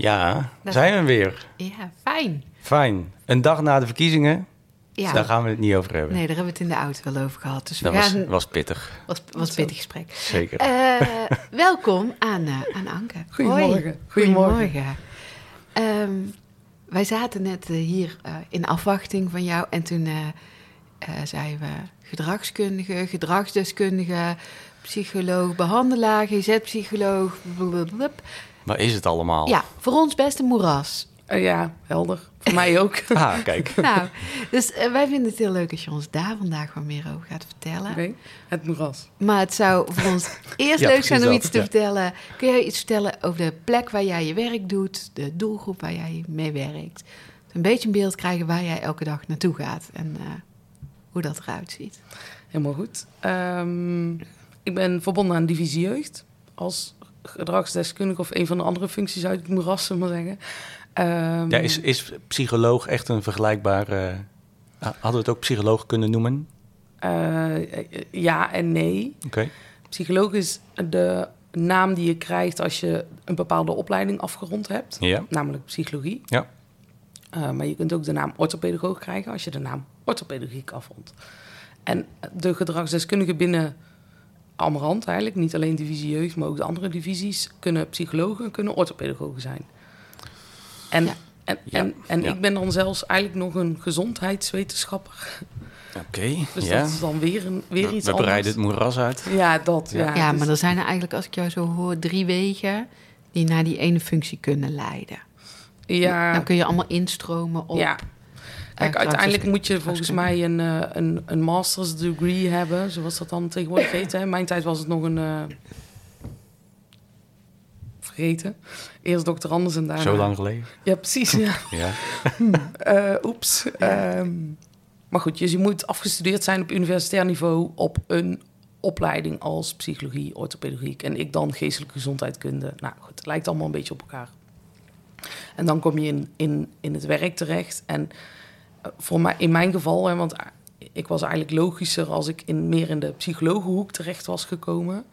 Ja, zijn we weer. Ja, fijn. Fijn. Een dag na de verkiezingen, Ja. dus daar gaan we het niet over hebben. Nee, daar hebben we het in de auto wel over gehad. Dus Dat was, gaan... was pittig, was, was een pittig gesprek. zeker. Eh, welkom aan, eh, aan Anke. Goedemorgen. Hoi. Goedemorgen. Goedemorgen. Ehm, wij zaten net eh, hier eh, in afwachting van jou en toen eh eh, zeiden we gedragskundige, gedragsdeskundige, psycholoog, behandelaar, GZ-psycholoog. Waar is het allemaal? Ja, voor ons best een moeras. Eh, ja, helder. Voor mij ook. Ah, kijk. Nou, dus eh, wij vinden het heel leuk als je ons daar vandaag wat meer over gaat vertellen. Oké, Het moeras. Maar het zou voor ons eerst Ja, leuk zijn om iets te ja. vertellen. Kun jij iets vertellen over de plek waar jij je werk doet, de doelgroep waar jij mee werkt? Een beetje een beeld krijgen waar jij elke dag naartoe gaat en eh, hoe dat eruit ziet. Helemaal goed. Ehm, ik ben verbonden aan divisie jeugd. Als gedragsdeskundige of een van de andere functies uit het moeras, zullen maar zeggen. Ja, is, is psycholoog echt een vergelijkbare... ah, hadden we het ook psycholoog kunnen noemen? eh, ja en nee. Oké. Psycholoog is de naam die je krijgt als je een bepaalde opleiding afgerond hebt. Ja. Namelijk psychologie. Ja. Uh, maar je kunt ook de naam orthopedagoog krijgen als je de naam orthopedagogiek afrondt. En de gedragsdeskundigen binnen Amarant eigenlijk, niet alleen divisie jeugd, maar ook de andere divisies, kunnen psychologen, kunnen orthopedagogen zijn. En, Ja. en, Ja, en, en ja. ik ben dan zelfs eigenlijk nog een gezondheidswetenschapper. Oké, Dus ja. dat is dan weer, een, weer iets we bereiden anders. het moeras uit. Ja, dat. Ja. Ja, Ja, dus- maar er zijn er eigenlijk, als ik jou zo hoor, drie wegen die naar die ene functie kunnen leiden. ja, Dan kun je allemaal instromen op. Ja. Kijk, uiteindelijk moet je volgens mij een, eh, een, een master's degree hebben, zoals dat dan tegenwoordig heet. Hè. In mijn tijd was het nog een... eh, vergeten. Eerst dokter Anders en daarna... Zo lang geleden. Ja, precies. Ja. Ja. Eh, oeps. Ehm, maar goed, dus je moet afgestudeerd zijn op universitair niveau op een opleiding als psychologie, orthopedagogiek en ik dan geestelijke gezondheidkunde. Nou goed, het lijkt allemaal een beetje op elkaar. En dan kom je in, in, in het werk terecht. En voor mij, in mijn geval, hè, want ik was eigenlijk logischer als ik in, meer in de psychologenhoek terecht was gekomen.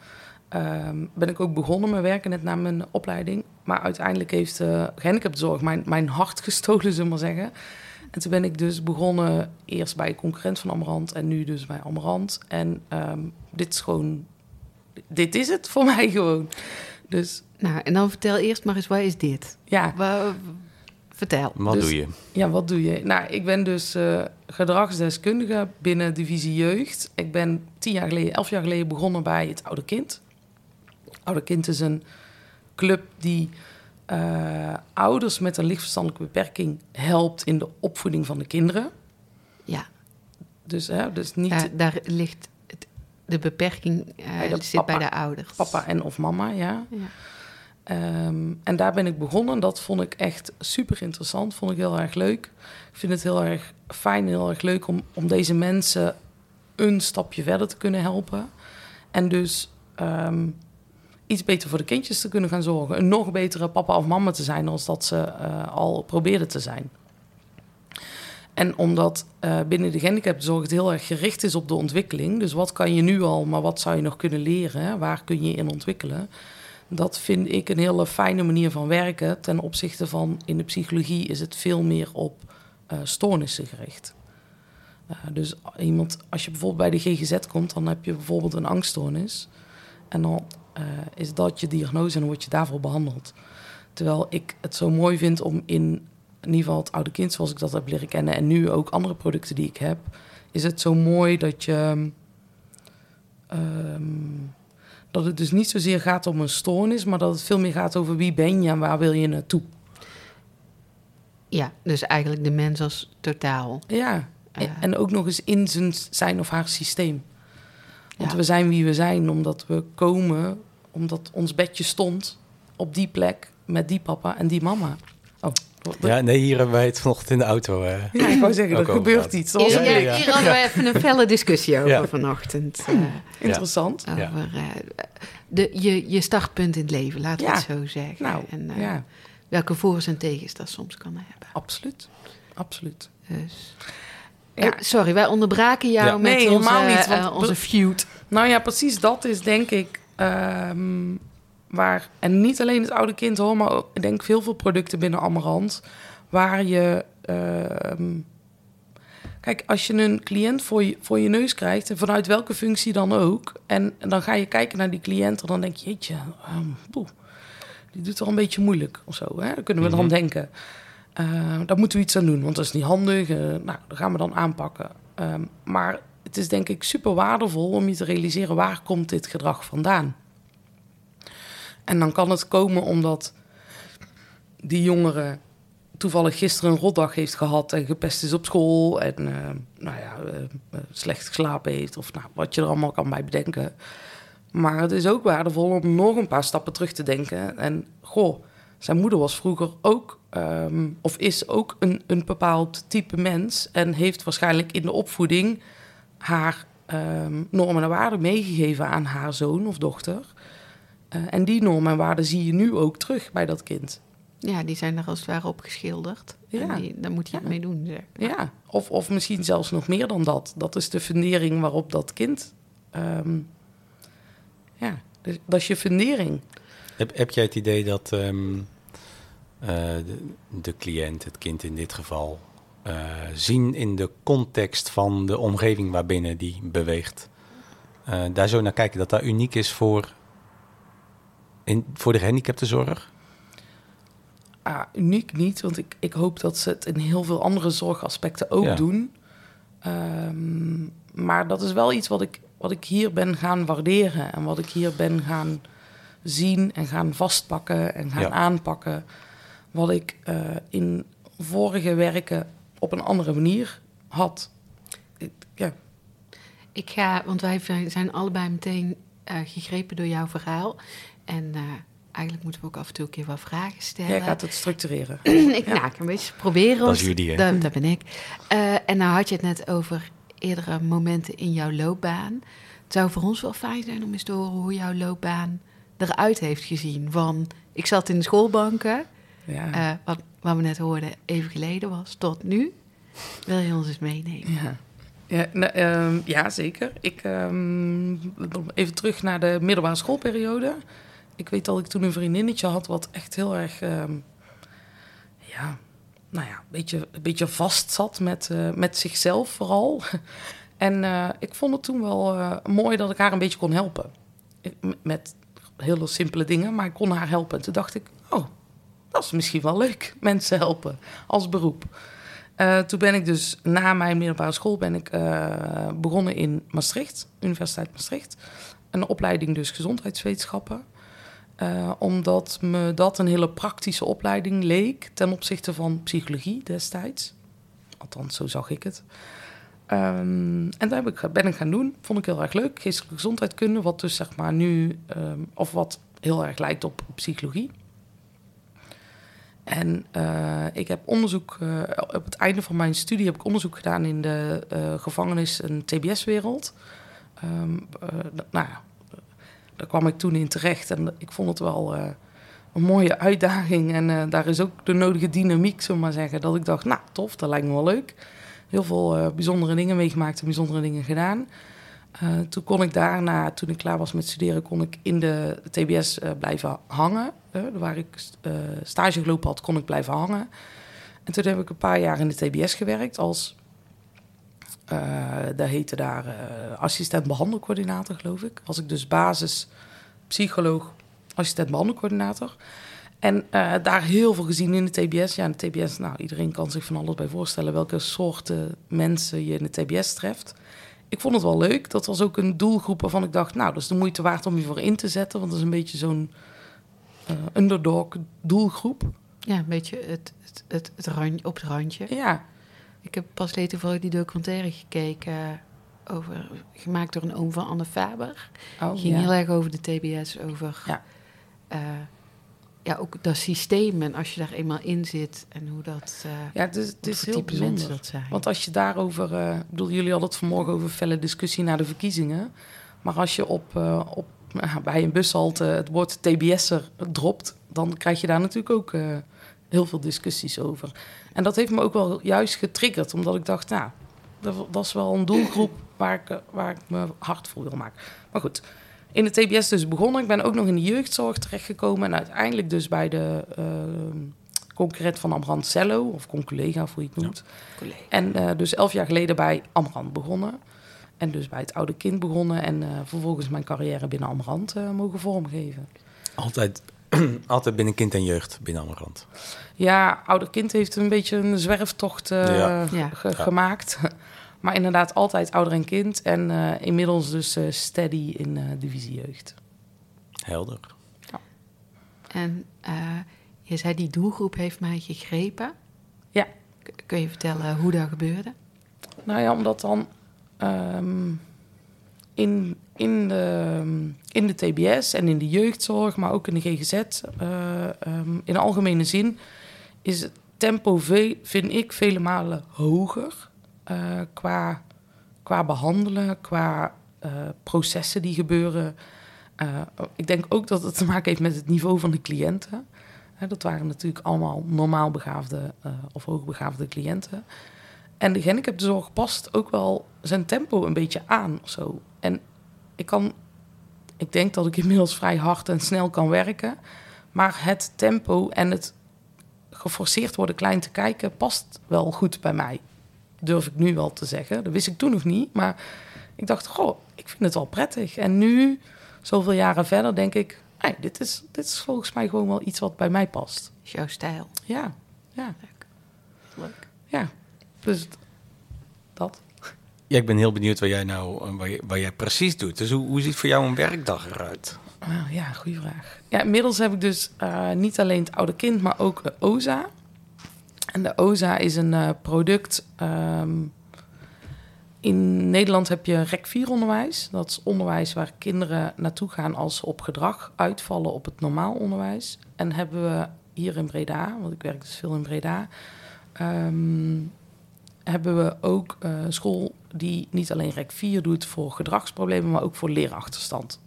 ehm, ben ik ook begonnen met werken net na mijn opleiding. Maar uiteindelijk heeft de gehandicaptenzorg mijn, mijn hart gestolen, zullen we maar zeggen. En toen ben ik dus begonnen eerst bij een concurrent van Amarant en nu dus bij Amarant. En ehm, dit is gewoon, dit is het voor mij gewoon. Dus Nou, en dan vertel eerst maar eens, wat is dit? ja, vertel. Wat Dus- doe je? Ja, wat doe je? Nou, ik ben dus eh, gedragsdeskundige binnen divisie jeugd. Ik ben tien jaar geleden, elf jaar geleden begonnen bij het Oude Kind. Oude Kind is een club die eh, ouders met een lichtverstandelijke beperking helpt in de opvoeding van de kinderen. Ja, Dus, hè, dus niet daar, daar ligt het, de beperking eh, Bij de zit papa. bij de ouders. papa en of mama, ja. Ja. Ehm, en daar ben ik begonnen. Dat vond ik echt super interessant. Vond ik heel erg leuk. Ik vind het heel erg fijn, heel erg leuk om, om deze mensen een stapje verder te kunnen helpen. En dus ehm, iets beter voor de kindjes te kunnen gaan zorgen. Een nog betere papa of mama te zijn als dat ze eh, al probeerden te zijn. En omdat eh, binnen de gehandicaptenzorg het heel erg gericht is op de ontwikkeling. Dus wat kan je nu al, maar wat zou je nog kunnen leren? Waar kun je in ontwikkelen? Dat vind ik een hele fijne manier van werken. Ten opzichte van in de psychologie is het veel meer op eh, stoornissen gericht. Uh, dus iemand, als je bijvoorbeeld bij de GGZ komt, dan heb je bijvoorbeeld een angststoornis. En dan uh, is dat je diagnose en dan word je daarvoor behandeld. Terwijl ik het zo mooi vind om in, in ieder geval het oude kind zoals ik dat heb leren kennen... en nu ook andere producten die ik heb... is het zo mooi dat je... Um, dat het dus niet zozeer gaat om een stoornis... maar dat het veel meer gaat over wie ben je en waar wil je naartoe. Ja, dus eigenlijk de mens als totaal. Ja, uh. en ook nog eens in zijn, zijn of haar systeem. Want ja. we zijn wie we zijn omdat we komen, omdat ons bedje stond op die plek met die papa en die mama. Ja, nee, hier hebben wij het vanochtend in de auto. Uh, ja, ik wou zeggen, er gebeurt iets. Hier, ja, ja, hier hadden we even een felle discussie over vanochtend. Uh, Interessant. Over uh, de, je, je startpunt in het leven, laten we het zo zeggen. Nou, en ja. welke voor's en tegens dat soms kan hebben. Absoluut, absoluut. Dus... Ja. Sorry, wij onderbraken jou ja. met nee, onze, helemaal niet, uh, onze feud. Nou ja, precies dat is denk ik um, waar... En niet alleen het oude kind hoor, maar ook, ik denk veel veel producten binnen Amarant... waar je... Um, kijk, als je een cliënt voor je, voor je neus krijgt... en vanuit welke functie dan ook... en, en dan ga je kijken naar die cliënt... en dan denk je, jeetje, um, die doet toch een beetje moeilijk of zo. Hè? Dat kunnen we mm -hmm. dan denken... Uh, daar moeten we iets aan doen, want dat is niet handig. Uh, nou, dat gaan we dan aanpakken. Um, maar het is denk ik super waardevol om je te realiseren waar komt dit gedrag vandaan. En dan kan het komen omdat die jongere toevallig gisteren een rotdag heeft gehad en gepest is op school en uh, nou ja, slecht geslapen heeft of nou, wat je er allemaal kan bij bedenken. Maar het is ook waardevol om nog een paar stappen terug te denken en goh, zijn moeder was vroeger ook Um, of is ook een, een bepaald type mens en heeft waarschijnlijk in de opvoeding haar um, normen en waarden meegegeven aan haar zoon of dochter. Uh, en die normen en waarden zie je nu ook terug bij dat kind. Ja, die zijn er als het ware op geschilderd. Ja. En die, daar moet je ja. het mee doen. Zeg. Ja, of, of misschien zelfs nog meer dan dat. Dat is de fundering waarop dat kind. Um, ja, dus, dat is je fundering. Heb, heb jij het idee dat. Um uh, de, de, cliënt, het kind in dit geval, uh, zien in de context van de omgeving waarbinnen die beweegt. Uh, daar zo naar kijken dat dat uniek is voor, in, voor de gehandicaptenzorg? Ah, uniek niet, want ik, ik hoop dat ze het in heel veel andere zorgaspecten ook ja. doen. Um, maar dat is wel iets wat ik, wat ik hier ben gaan waarderen en wat ik hier ben gaan zien en gaan vastpakken en gaan ja. aanpakken wat ik uh, in vorige werken op een andere manier had. Ik, ja. Ik ga, want wij zijn allebei meteen uh, gegrepen door jouw verhaal. En uh, eigenlijk moeten we ook af en toe een keer wat vragen stellen. Jij gaat het structureren. ik, ja. nou, ik een beetje proberen. Dat is jullie, hè? Dat, dat ben ik. en nou had je het net over eerdere momenten in jouw loopbaan. Het zou voor ons wel fijn zijn om eens te horen hoe jouw loopbaan eruit heeft gezien. Van, ik zat in de schoolbanken... Ja. Uh, wat, wat we net hoorden even geleden was, tot nu. Wil je ons eens meenemen? Ja, ja, nou, um, ja zeker. Ik, um, even terug naar de middelbare schoolperiode. Ik weet dat ik toen een vriendinnetje had wat echt heel erg... Um, ja, nou ja, een beetje, een beetje vast zat met, uh, met zichzelf vooral. en uh, ik vond het toen wel uh, mooi dat ik haar een beetje kon helpen. Met hele simpele dingen, maar ik kon haar helpen. En toen dacht ik, oh, dat is misschien wel leuk, mensen helpen als beroep. Uh, toen ben ik dus na mijn middelbare school ben ik, uh, begonnen in Maastricht, Universiteit Maastricht. Een opleiding dus gezondheidswetenschappen. Uh, omdat me dat een hele praktische opleiding leek ten opzichte van psychologie destijds. Althans, zo zag ik het. Um, en daar ik, ben ik gaan doen. Vond ik heel erg leuk. Geestelijke gezondheidskunde, wat dus zeg maar nu, um, of wat heel erg lijkt op psychologie. En uh, ik heb onderzoek, uh, op het einde van mijn studie heb ik onderzoek gedaan in de uh, gevangenis- en TBS-wereld. Um, nou ja, daar kwam ik toen in terecht en ik vond het wel een mooie uitdaging. En daar is ook de nodige dynamiek, zullen maar zeggen, dat ik dacht, nou tof, dat lijkt me wel leuk. Heel veel bijzondere dingen meegemaakt en bijzondere dingen gedaan. Uh, toen kon ik daarna, toen ik klaar was met studeren, kon ik in de TBS uh, blijven hangen. Uh, waar ik stage gelopen had, kon ik blijven hangen. En toen heb ik een paar jaar in de TBS gewerkt als dat heette daar assistent behandelcoördinator, geloof ik. Was ik dus basis psycholoog, assistent behandelcoördinator. En daar heel veel gezien in de TBS. Ja, in de TBS, nou, iedereen kan zich van alles bij voorstellen welke soorten mensen je in de TBS treft. Ik vond het wel leuk. Dat was ook een doelgroep waarvan ik dacht, nou, dat is de moeite waard om je voor in te zetten. Want dat is een beetje zo'n underdog doelgroep. Ja, een beetje het, het, het, het randje, op het randje. Ja, ik heb pas later toevallig die documentaire gekeken. Over, gemaakt door een oom van Anne Faber. Oh, ging ja. heel erg over de TBS, over Ja. eh, ja, ook dat systeem en als je daar eenmaal in zit en hoe dat, eh Ja, het is, het heel mensen bijzonder. dat zijn. Want als je daarover... eh, ik bedoel, jullie hadden het vanmorgen over felle discussie na de verkiezingen. Maar als je op, eh, op, nou, bij een bushalte het woord TBS'er dropt... dan krijg je daar natuurlijk ook heel veel discussies over. En dat heeft me ook wel juist getriggerd. Omdat ik dacht, nou, dat, dat is wel een doelgroep waar ik, waar ik me hard voor wil maken. Maar goed, in de TBS dus begonnen. Ik ben ook nog in de jeugdzorg terechtgekomen. En uiteindelijk dus bij de concurrent van Ambrand Cello... of conculega, of hoe je het noemt. En eh, dus elf jaar geleden bij Amrand begonnen. En dus bij het oude kind begonnen. En eh, vervolgens mijn carrière binnen Amrand eh, mogen vormgeven. Altijd, altijd binnen kind en jeugd binnen Amarant. Ja, ouder kind heeft een beetje een zwerftocht eh, Ja. Ja. ge- Ja. gemaakt. Maar inderdaad altijd ouder en kind. En eh, inmiddels dus eh, steady in eh, divisie jeugd. Helder. En eh, je zei die doelgroep heeft mij gegrepen. Ja. K- kun je vertellen hoe dat gebeurde? Nou ja, omdat dan ehm, in, in, de, in de TBS en in de jeugdzorg, maar ook in de GGZ, eh, ehm, in algemene zin, is het tempo, veel, vind ik, vele malen hoger eh, qua, qua behandelen, qua eh, processen die gebeuren. Eh, ik denk ook dat het te maken heeft met het niveau van de cliënten. Dat waren natuurlijk allemaal normaal begaafde of hoogbegaafde cliënten. En de gehandicaptenzorg past ook wel zijn tempo een beetje aan of zo. En ik kan, ik denk dat ik inmiddels vrij hard en snel kan werken. Maar het tempo en het geforceerd worden klein te kijken past wel goed bij mij. Durf ik nu wel te zeggen. Dat wist ik toen nog niet. Maar ik dacht, goh, ik vind het wel prettig. En nu, zoveel jaren verder, denk ik... Hey, dit, is, dit is volgens mij gewoon wel iets wat bij mij past. Is jouw stijl? Ja, ja, Leuk. ja. Dus dat. Ja, ik ben heel benieuwd wat jij nou, wat, jij precies doet. Dus hoe, hoe ziet voor jou een werkdag eruit? Ah, ja, goede vraag. Ja, inmiddels heb ik dus eh, niet alleen het oude kind, maar ook de OZA. En de OZA is een eh, product. ehm, in Nederland heb je REC 4 onderwijs. Dat is onderwijs waar kinderen naartoe gaan als ze op gedrag uitvallen op het normaal onderwijs. En hebben we hier in Breda, want ik werk dus veel in Breda, ehm, hebben we ook een school die niet alleen REC 4 doet voor gedragsproblemen, maar ook voor leerachterstand.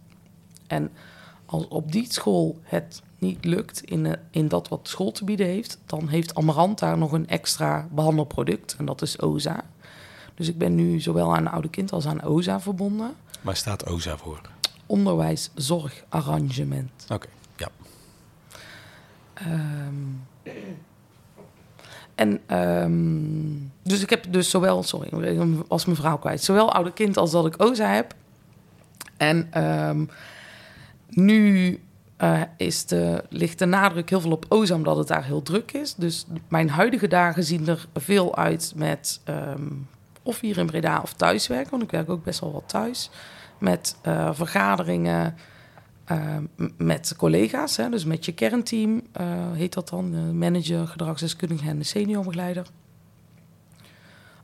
En als op die school het niet lukt in, eh, in dat wat school te bieden heeft, dan heeft Amarant daar nog een extra behandelproduct en dat is OZA. Dus ik ben nu zowel aan oude kind als aan OZA verbonden. Waar staat OZA voor? Onderwijs-zorgarrangement. Oké, ja. Ehm, en ehm, dus ik heb dus zowel, sorry, was mijn verhaal kwijt, zowel oude kind als dat ik OZA heb. En ehm, nu eh, is de, ligt de nadruk heel veel op OZA, omdat het daar heel druk is. Dus mijn huidige dagen zien er veel uit met ehm, of hier in Breda of thuiswerken, want ik werk ook best wel wat thuis. Met eh, vergaderingen, eh, m- met collega's, hè, dus met je kernteam, eh, heet dat dan, manager, gedragsdeskundige en de seniorbegeleider.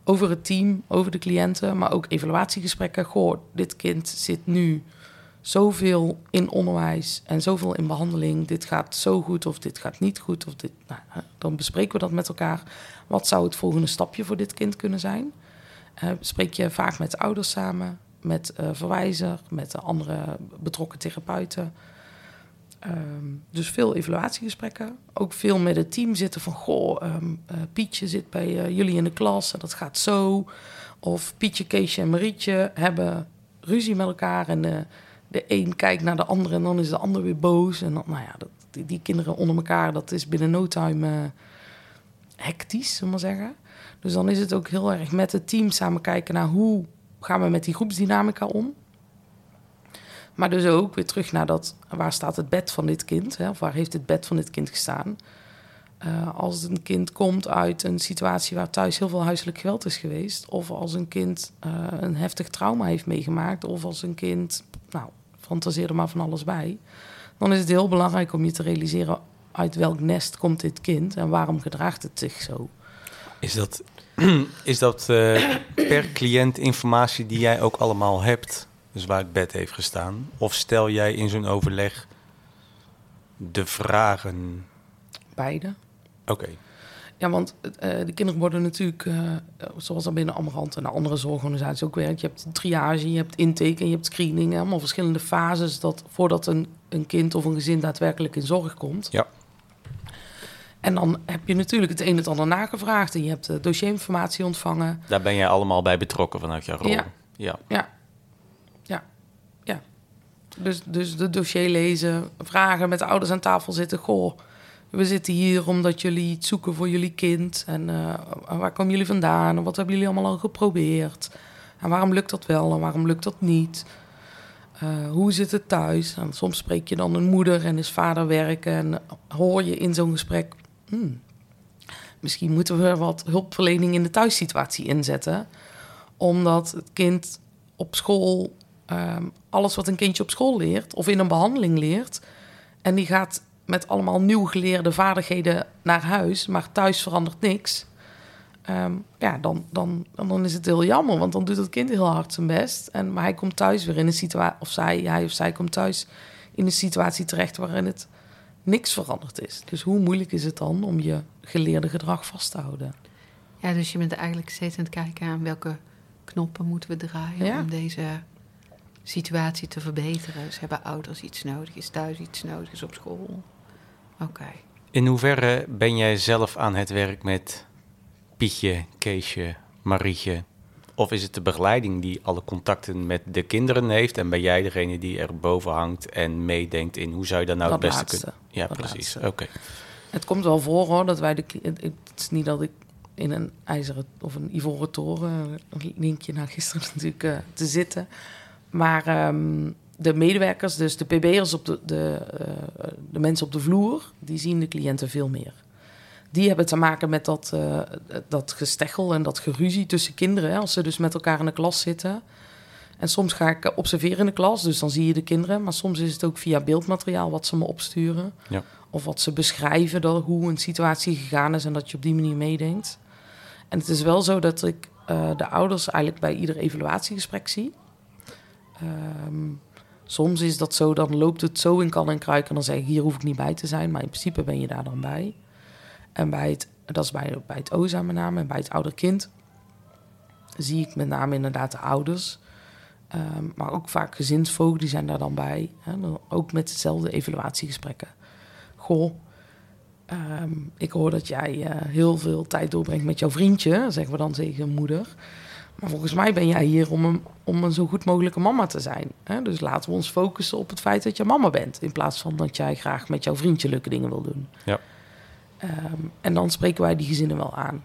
Over het team, over de cliënten, maar ook evaluatiegesprekken. Goh, dit kind zit nu zoveel in onderwijs en zoveel in behandeling. Dit gaat zo goed of dit gaat niet goed. Of dit, nou, dan bespreken we dat met elkaar. Wat zou het volgende stapje voor dit kind kunnen zijn? Eh, spreek je vaak met ouders samen, met eh, verwijzer, met de andere betrokken therapeuten. Ehm, dus veel evaluatiegesprekken. Ook veel met het team zitten van... goh, ehm, eh, Pietje zit bij jullie in de klas en dat gaat zo. Of Pietje, Keesje en Marietje hebben ruzie met elkaar... en de, een kijkt naar de ander en dan is de ander weer boos. En dan, nou ja, dat, die, kinderen onder elkaar, dat is binnen no time... eh, hectisch, zullen we maar zeggen. Dus dan is het ook heel erg met het team samen kijken naar hoe gaan we met die groepsdynamica om. Maar dus ook weer terug naar dat, waar staat het bed van dit kind? Hè? Of waar heeft het bed van dit kind gestaan? Uh, als een kind komt uit een situatie waar thuis heel veel huiselijk geweld is geweest, of als een kind uh, een heftig trauma heeft meegemaakt, of als een kind, nou, fantaseer er maar van alles bij, dan is het heel belangrijk om je te realiseren uit welk nest komt dit kind en waarom gedraagt het zich zo. Is dat, is dat uh, per cliënt informatie die jij ook allemaal hebt, dus waar het bed heeft gestaan, of stel jij in zo'n overleg de vragen? Beide. Oké. Ja, want uh, de kinderen worden natuurlijk, uh, zoals dat binnen Amarant en andere zorgorganisaties ook werkt. Je hebt triage, je hebt intake en je hebt screening. Allemaal verschillende fases dat, voordat een, een kind of een gezin daadwerkelijk in zorg komt. Ja. En dan heb je natuurlijk het een en het ander nagevraagd. En je hebt de dossierinformatie ontvangen. Daar ben jij allemaal bij betrokken vanuit jouw rol. Ja. Ja. Ja. Ja. ja. Dus, dus de dossier lezen, vragen met de ouders aan tafel zitten. Goh, we zitten hier omdat jullie iets zoeken voor jullie kind. En uh, waar komen jullie vandaan? En wat hebben jullie allemaal al geprobeerd? En waarom lukt dat wel en waarom lukt dat niet? Uh, hoe zit het thuis? En soms spreek je dan een moeder en is vader werken. En hoor je in zo'n gesprek... Hmm, misschien moeten we wat hulpverlening in de thuissituatie inzetten. Omdat het kind op school... Um, alles wat een kindje op school leert of in een behandeling leert... en die gaat met allemaal nieuw geleerde vaardigheden naar huis, maar thuis verandert niks. Um, ja, dan, dan, dan is het heel jammer, want dan doet het kind heel hard zijn best. En, maar hij komt thuis weer in een situatie, of zij, hij of zij komt thuis in een situatie terecht waarin het niks veranderd is. Dus hoe moeilijk is het dan om je geleerde gedrag vast te houden? Ja, dus je bent eigenlijk steeds aan het kijken aan welke knoppen moeten we draaien Ja. om deze situatie te verbeteren. Dus hebben ouders iets nodig, is thuis iets nodig, is op school. Oké. In hoeverre ben jij zelf aan het werk met Pietje, Keesje, Marietje? Of is het de begeleiding die alle contacten met de kinderen heeft en ben jij degene die er boven hangt en meedenkt in hoe zou je dat nou Dat het beste kunnen? Ja, Dat precies. Oké. Het komt wel voor hoor, dat wij de... Het is niet dat ik in een ijzeren of een ivoren toren, een linkje naar gisteren natuurlijk, eh, te zitten. Maar ehm, de medewerkers, dus de PB'ers, op de, de, eh, de mensen op de vloer, die zien de cliënten veel meer. Die hebben te maken met dat, eh, dat gesteggel en dat geruzie tussen kinderen. Hè, als ze dus met elkaar in de klas zitten. En soms ga ik observeren in de klas, dus dan zie je de kinderen. Maar soms is het ook via beeldmateriaal wat ze me opsturen. Ja. Of wat ze beschrijven, dat, hoe een situatie gegaan is en dat je op die manier meedenkt. En het is wel zo dat ik eh, de ouders eigenlijk bij ieder evaluatiegesprek zie. Ehm, soms is dat zo, dan loopt het zo in kan en kruik en dan zeg ik, hier hoef ik niet bij te zijn. Maar in principe ben je daar dan bij. En bij het, dat is bij, bij het OZA met name en bij het ouderkind zie ik met name inderdaad de ouders. Ehm, maar ook vaak gezinsvoogden, die zijn daar dan bij. Hè, ook met hetzelfde evaluatiegesprekken. Goh, ehm, ik hoor dat jij eh, heel veel tijd doorbrengt met jouw vriendje, zeggen we dan tegen moeder. Maar volgens mij ben jij hier om een, om een zo goed mogelijke mama te zijn. Hè? Dus laten we ons focussen op het feit dat je mama bent. In plaats van dat jij graag met jouw vriendje leuke dingen wil doen. Ja. Ehm, en dan spreken wij die gezinnen wel aan.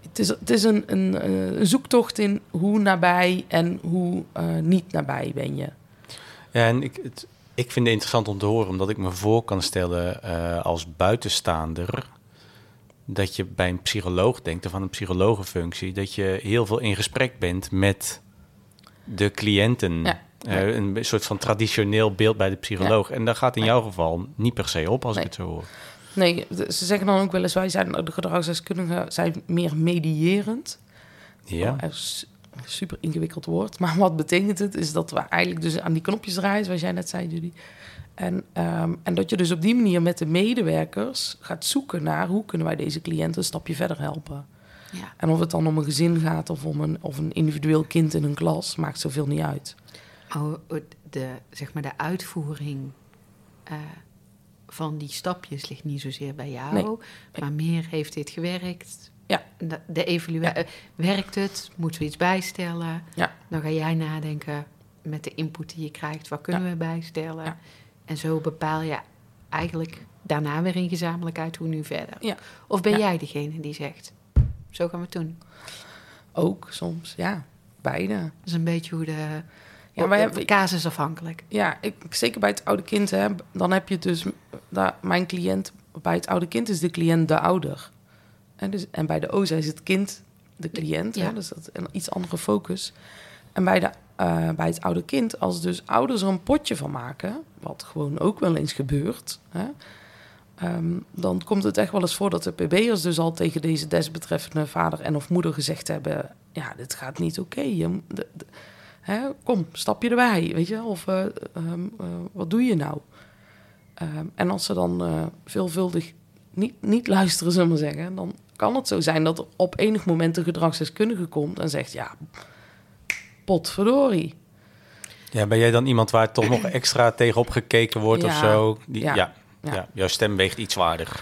Het is, het is een, een, eh, een zoektocht in hoe nabij en hoe eh, niet nabij ben je. Ja, en ik, het, ik vind het interessant om te horen, omdat ik me voor kan stellen eh, als buitenstaander dat je bij een psycholoog denkt, of aan een psychologenfunctie, dat je heel veel in gesprek bent met de cliënten. Ja. Eh, een soort van traditioneel beeld bij de psycholoog. En dat gaat in jouw geval niet per se op, als Nee. ik het zo hoor. Nee, ze zeggen dan ook wel eens, wij zijn, de gedragsdeskundigen zijn meer medierend. Ja. Oh, super ingewikkeld woord. Maar wat betekent het? Is dat we eigenlijk dus aan die knopjes draaien, zoals jij net zei, Judy. En, ehm, en dat je dus op die manier met de medewerkers gaat zoeken naar hoe kunnen wij deze cliënten een stapje verder helpen. Ja. En of het dan om een gezin gaat of om een, of een individueel kind in een klas, maakt zoveel niet uit. Oh, de, zeg maar de uitvoering eh, van die stapjes ligt niet zozeer bij jou, Nee. maar meer heeft dit gewerkt. Ja. De, de evaluatie, werkt het? Moeten we iets bijstellen? Ja. Dan ga jij nadenken met de input die je krijgt, wat kunnen we bijstellen? En zo bepaal je eigenlijk daarna weer in gezamenlijkheid hoe nu verder. Ja. Of ben Ja. jij degene die zegt, zo gaan we het doen. Ook soms, ja. Beide. Dat is een beetje hoe de... Ja, wij hebben, casusafhankelijk. ja ik, zeker bij het oude kind, hè, dan heb je dus... Daar, mijn cliënt bij het oude kind is de cliënt de ouder. En, dus, en bij de OZA is het kind de cliënt. Ja. Hè, dus dat is een iets andere focus. En bij, de, eh, bij het oude kind, als dus ouders er een potje van maken... wat gewoon ook wel eens gebeurt... Hè, ehm, dan komt het echt wel eens voor dat de pb'ers dus al tegen deze desbetreffende vader en of moeder gezegd hebben... ja, dit gaat niet oké. Kom, stap je erbij, weet je? Of eh, ehm, eh, wat doe je nou? Ehm, en als ze dan veelvuldig niet, niet luisteren, zullen we maar zeggen... dan kan het zo zijn dat er op enig moment een gedragsdeskundige komt en zegt... ja, potverdorie. Ja, ben jij dan iemand waar toch nog extra tegenop gekeken wordt of zo? Die, ja, ja, ja. jouw stem weegt iets zwaarder.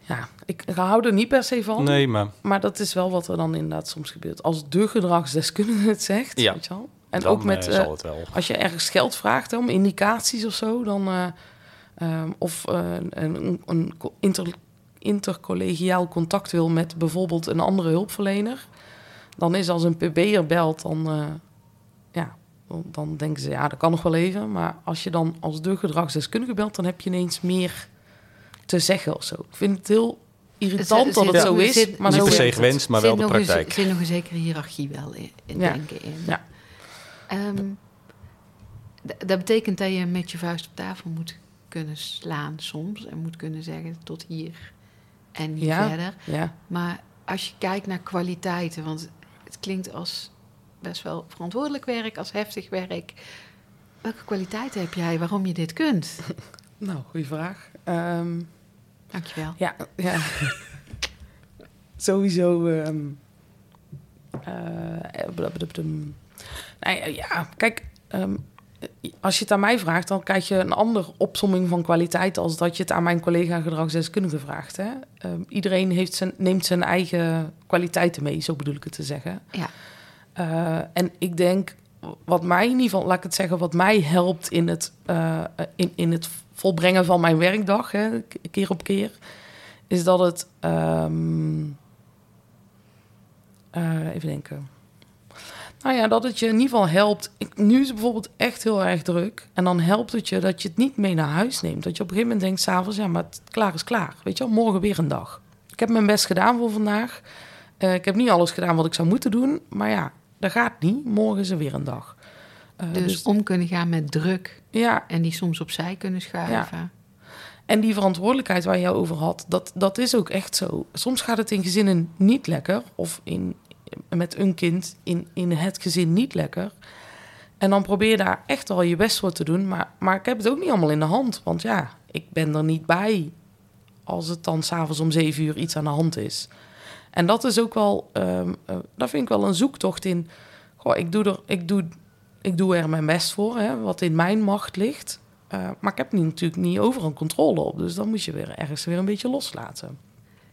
Ja, ik hou er niet per se van. Nee, maar Maar dat is wel wat er dan inderdaad soms gebeurt. Als de gedragsdeskundige het zegt, Ja. weet je wel. En dan, ook met, wel. als je ergens geld vraagt hè, om indicaties of zo, dan... eh, ehm, of een, een, inter, intercollegiaal contact wil met bijvoorbeeld een andere hulpverlener... dan is als een pb'er belt, dan, dan, dan denken ze, ja, dat kan nog wel even. Maar als je dan als de gedragsdeskundige belt, dan heb je ineens meer te zeggen of zo. Ik vind het heel irritant dat het zo is, zit- maar Niet zo per se gewenst, maar wel Zit de nog een- praktijk. Er zit nog een zekere hiërarchie wel in, in Ja. denken in. Ja. Ehm, dat betekent dat je met je vuist op tafel moet kunnen slaan soms. En moet kunnen zeggen tot hier en niet Ja. verder. Ja. Maar als je kijkt naar kwaliteiten, want het klinkt als best wel verantwoordelijk werk, als heftig werk. Welke kwaliteiten heb jij waarom je dit kunt? Nou, goede vraag. Ehm, Dankjewel. ja, ja. Sowieso. ehm eh, blablabla. nou ja, ja, kijk, ehm, als je het aan mij vraagt, dan krijg je een andere opsomming van kwaliteit als dat je het aan mijn collega gedragsdeskundige vraagt. Hè? Iedereen heeft zijn, neemt zijn eigen kwaliteiten mee, zo bedoel ik het te zeggen. Ja. Eh, en ik denk, wat mij in ieder geval, laat ik het zeggen, wat mij helpt in het, eh, in, in het volbrengen van mijn werkdag, hè, keer op keer, is dat het. ehm, eh, even denken. Nou ja, dat het je in ieder geval helpt. Ik, nu is het bijvoorbeeld echt heel erg druk. En dan helpt het je dat je het niet mee naar huis neemt. Dat je op een gegeven moment denkt, s'avonds, ja, maar het, klaar is klaar. Weet je wel, morgen weer een dag. Ik heb mijn best gedaan voor vandaag. Ik heb niet alles gedaan wat ik zou moeten doen. Maar ja, dat gaat niet. Morgen is er weer een dag. Eh, Dus, om kunnen gaan met druk ja, en die soms opzij kunnen schuiven. en die verantwoordelijkheid waar je over had, dat, dat is ook echt zo. Soms gaat het in gezinnen niet lekker. Of in, met een kind in, in het gezin niet lekker. En dan probeer je daar echt wel je best voor te doen. Maar, maar ik heb het ook niet allemaal in de hand. Want ja, ik ben er niet bij als het dan s'avonds om zeven uur iets aan de hand is. En dat is ook wel, eh, dat vind ik wel een zoektocht in. Goh, ik doe er, ik doe, ik doe er mijn best voor, hè, wat in mijn macht ligt. Eh, maar ik heb niet, natuurlijk niet overal controle op. Dus dan moet je weer ergens weer een beetje loslaten.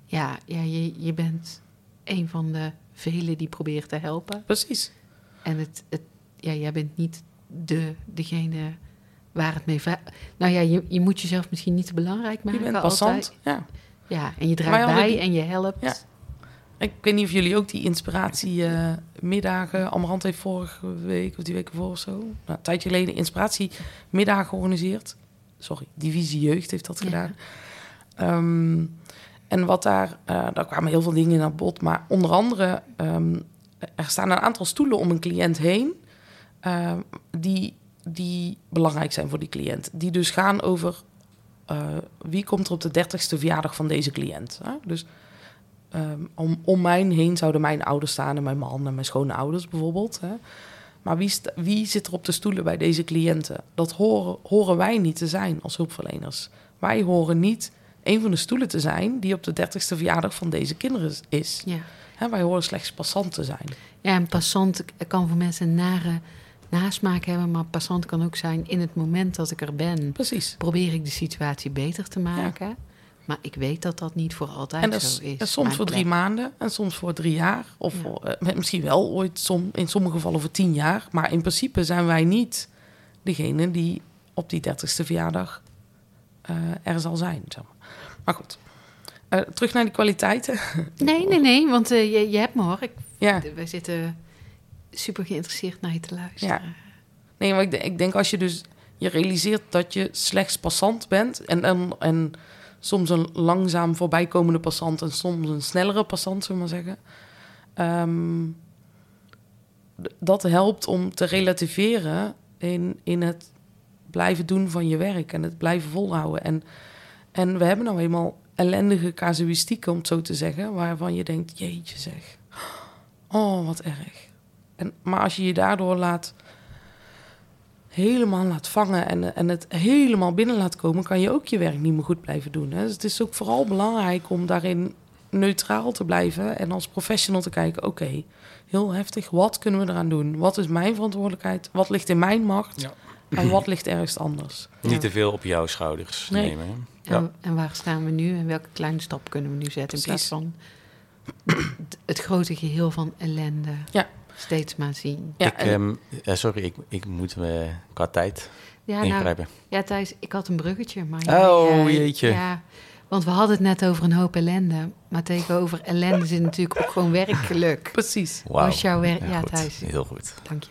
Ja, ja je, je bent een van de velen die probeert te helpen. Precies. En het, het, ja, jij bent niet de, degene waar het mee... Nou ja, je, je moet jezelf misschien niet te belangrijk Je maken bent altijd. passant. Ja. Ja, en je hadden bij die- en je helpt. Ja. Ik weet niet of jullie ook die inspiratiemiddagen... Amarant heeft vorige week of die week ervoor of zo... Nou, een tijdje geleden inspiratiemiddagen georganiseerd. Sorry, Divisie Jeugd heeft dat Ja. gedaan. Ehm, en wat daar... eh, daar kwamen heel veel dingen in aan bod. Maar onder andere... ehm, er staan een aantal stoelen om een cliënt heen... ehm, die, die belangrijk zijn voor die cliënt. Die dus gaan over... eh, wie komt er op de dertigste verjaardag van deze cliënt? Hè? Dus Ehm, om, om mij heen zouden mijn ouders staan en mijn man en mijn schoonouders bijvoorbeeld. Hè. Maar wie, wie zit er op de stoelen bij deze cliënten? Dat horen, horen wij niet te zijn als hulpverleners. Wij horen niet een van de stoelen te zijn die op de dertigste verjaardag van deze kinderen is. Ja. Hè, wij horen slechts passant te zijn. Ja, en passant kan voor mensen een nare nasmaak hebben, maar passant kan ook zijn in het moment dat ik er ben. Precies. Probeer ik de situatie beter te maken. Maar ik weet dat dat niet voor altijd En dat zo is, en soms voor drie maanden en soms voor drie jaar. Of Ja. voor, eh, misschien wel ooit som, in sommige gevallen voor tien jaar. Maar in principe zijn wij niet degene die op die dertigste verjaardag eh, er zal zijn. Zeg maar. maar goed. Eh, terug naar die kwaliteiten. Nee, nee, nee, want je, je hebt me hoor. Ik, ja. Wij zitten super geïnteresseerd naar je te luisteren. Ja. Nee, maar ik, denk- ik denk als je dus je realiseert dat je slechts passant bent en, en, en soms een langzaam voorbijkomende passant en soms een snellere passant, zullen we maar zeggen. Ehm, dat helpt om te relativeren in, in het blijven doen van je werk en het blijven volhouden. En, en we hebben nou eenmaal ellendige casuïstieken, om het zo te zeggen, waarvan je denkt, jeetje zeg, oh wat erg. En, maar als je je daardoor laat helemaal laat vangen en, en het helemaal binnen laat komen, kan je ook je werk niet meer goed blijven doen. Hè? Dus het is ook vooral belangrijk om daarin neutraal te blijven en als professional te kijken, oké, heel heftig, wat kunnen we eraan doen? Wat is mijn verantwoordelijkheid? Wat ligt in mijn macht? Ja. En wat ligt ergens anders? Niet te veel op jouw schouders Nee. nemen. hè? En, en waar staan we nu en welke kleine stap kunnen we nu zetten in plaats van het grote geheel van ellende Ja. Steeds maar zien. Ja, ik, ehm, eh, sorry, ik, ik moet me qua tijd Ja, nou, ja Thijs, ik had een bruggetje. Maar Oh, eh, jeetje. Ja, want we hadden het net over een hoop ellende. Maar tegenover ellende zit natuurlijk ook gewoon werkgeluk. Precies. Was jouw werk... Ja. Thijs, Heel goed. dank je.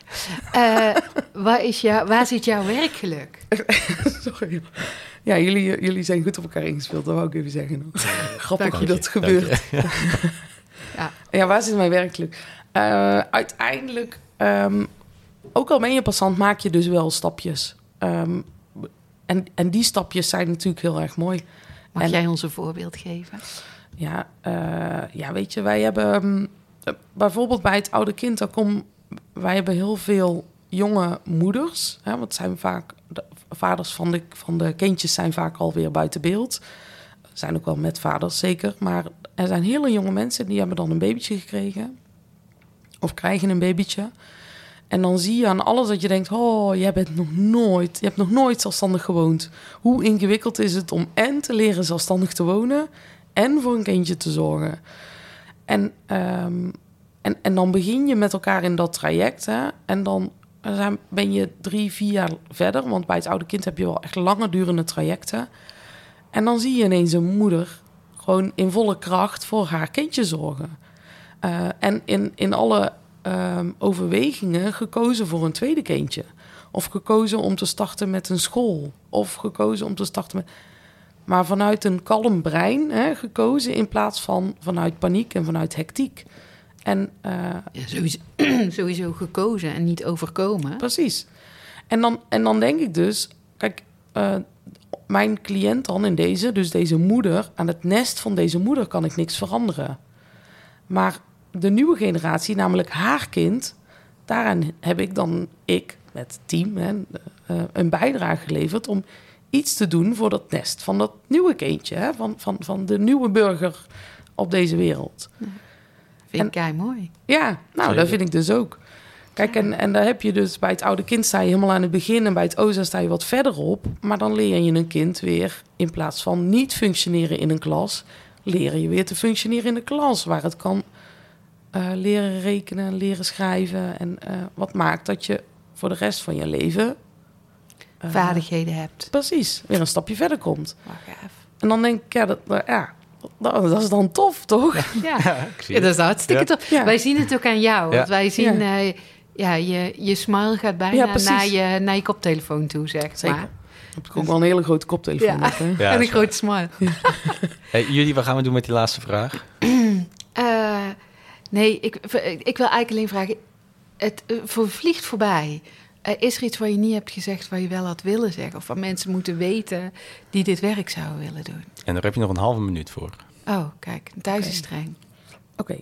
Eh, waar, is jou, waar zit jouw werkgeluk? Sorry. Ja, jullie, jullie zijn goed op elkaar ingespeeld, dat wou ik even zeggen. Grappig Dank dat je, gebeurt. Ja, Ja, waar zit mijn werkelijk? Eh, uiteindelijk, ehm, ook al ben je passant, maak je dus wel stapjes. Ehm, en, en die stapjes zijn natuurlijk heel erg mooi. mag En- jij ons een voorbeeld geven? Ja, eh, ja weet je, wij hebben ehm, eh, bijvoorbeeld bij het oude kind, daar kom, wij hebben heel veel jonge moeders. Hè, want zijn vaak de vaders van de, van de kindjes zijn vaak alweer buiten beeld. Zijn ook wel met vaders zeker. Maar er zijn hele jonge mensen die hebben dan een babytje gekregen. Of krijgen een babytje. En dan zie je aan alles dat je denkt: Oh, jij bent nog nooit, je hebt nog nooit zelfstandig gewoond. Hoe ingewikkeld is het om en te leren zelfstandig te wonen en voor een kindje te zorgen? En, ehm, en, en dan begin je met elkaar in dat traject. Hè? En dan ben je drie, vier jaar verder. Want bij het oude kind heb je wel echt lange durende trajecten. En dan zie je ineens een moeder gewoon in volle kracht voor haar kindje zorgen. Eh, en in, in alle ehm, overwegingen gekozen voor een tweede kindje. Of gekozen om te starten met een school. Of gekozen om te starten met. Maar vanuit een kalm brein hè, gekozen in plaats van vanuit paniek en vanuit hectiek. En eh, Ja, sowieso, sowieso gekozen en niet overkomen. Precies. En dan, en dan denk ik dus, kijk, eh, mijn cliënt dan in deze, dus deze moeder, aan het nest van deze moeder kan ik niks veranderen. Maar de nieuwe generatie, namelijk haar kind, daaraan heb ik dan, ik met het team, hè, eh, een bijdrage geleverd om iets te doen voor dat nest van dat nieuwe kindje, hè, van, van, van de nieuwe burger op deze wereld. Vind ik kei mooi. Ja, nou, Zeker. dat vind ik dus ook. Kijk, en, en daar heb je dus bij het oude kind sta je helemaal aan het begin en bij het OZA sta je wat verderop. Maar dan leer je een kind weer, in plaats van niet functioneren in een klas, leren je weer te functioneren in de klas. Waar het kan eh, leren rekenen, leren schrijven. En eh, wat maakt dat je voor de rest van je leven. eh, Vaardigheden hebt. Precies, weer een stapje verder komt. Even. En dan denk ik, ja, dat, ja, dat, dat is dan tof, toch? Ja. Dat het. is hartstikke Ja. tof. Ja. Wij zien het ook aan jou. Ja. Want wij zien, Ja. ja, je, je smile gaat bijna naar, je, naar je koptelefoon toe, zeg Zeker. maar. Heb ik ook wel een hele grote koptelefoon. Ja. met, hè? Ja, en een grote smile. Hey, jullie, wat gaan we doen met die laatste vraag? Nee, ik, ik wil eigenlijk alleen vragen... Het eh, vliegt voorbij. Eh, is er iets wat je niet hebt gezegd wat je wel had willen zeggen? Of wat mensen moeten weten die dit werk zouden willen doen? En daar heb je nog een halve minuut voor. Oh, kijk, thuis Oké. is streng. Oké.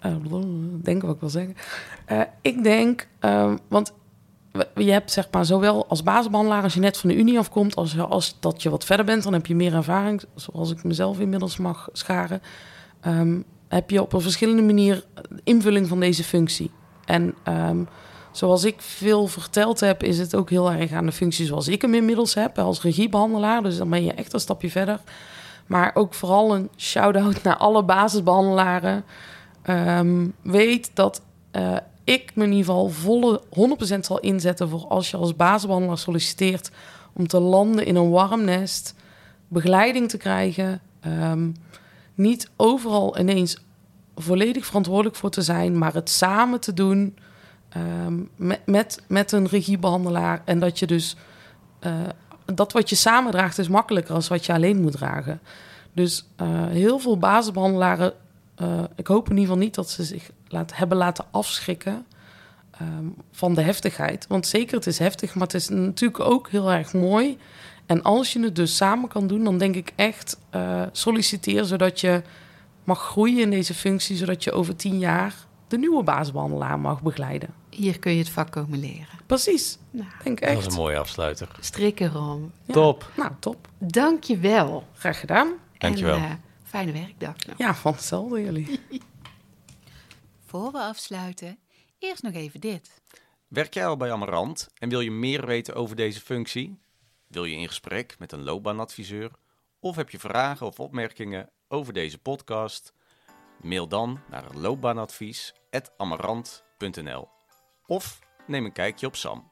Eh, denken wat ik wil zeggen. Eh, ik denk, eh, want je hebt zeg maar zowel als basisbehandelaar als je net van de Unie afkomt, als, als dat je wat verder bent, dan heb je meer ervaring, zoals ik mezelf inmiddels mag scharen. ehm, heb je op een verschillende manier invulling van deze functie. En ehm, zoals ik veel verteld heb, is het ook heel erg aan de functie zoals ik hem inmiddels heb als regiebehandelaar. Dus dan ben je echt een stapje verder. Maar ook vooral een shout-out naar alle basisbehandelaren. Ehm, weet dat eh, ik me in ieder geval volle 100% zal inzetten voor als je als basisbehandelaar solliciteert om te landen in een warm nest, begeleiding te krijgen Ehm, niet overal ineens volledig verantwoordelijk voor te zijn, maar het samen te doen ehm, met, met, met een regiebehandelaar. En dat je dus eh, dat wat je samen draagt is makkelijker als wat je alleen moet dragen. Dus eh, heel veel basisbehandelaren, uh, ik hoop in ieder geval niet dat ze zich hebben laten afschrikken ehm, van de heftigheid. Want zeker, het is heftig, maar het is natuurlijk ook heel erg mooi. En als je het dus samen kan doen, dan denk ik echt solliciteer zodat je mag groeien in deze functie, zodat je over tien jaar de nieuwe basisbehandelaar mag begeleiden. Hier kun je het vak komen leren. Precies. Nou, denk echt. Dat is een mooie afsluiter. Strikken erom. Top. Nou, top. Dank je wel. Graag gedaan. Dank je wel. En, uh, fijne werkdag nog. Ja, van hetzelfde jullie. Voor we afsluiten, eerst nog even dit. Werk jij al bij Amarant en wil je meer weten over deze functie? Wil je in gesprek met een loopbaanadviseur? Of heb je vragen of opmerkingen over deze podcast? Mail dan naar loopbaanadvies.amarant.nl of neem een kijkje op Sam.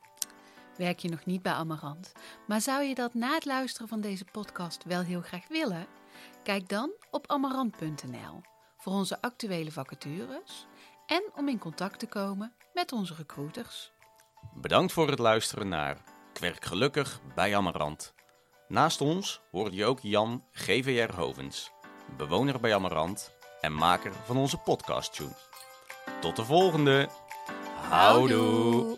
Werk je nog niet bij Amarant, maar zou je dat na het luisteren van deze podcast wel heel graag willen? Kijk dan op amarant.nl voor onze actuele vacatures en om in contact te komen met onze recruiters. Bedankt voor het luisteren naar Kwerk Gelukkig bij Amarant. Naast ons hoorde je ook Jan GVR Hovens, bewoner bij Amarant en maker van onze podcast tune. Tot de volgende! Houdoe!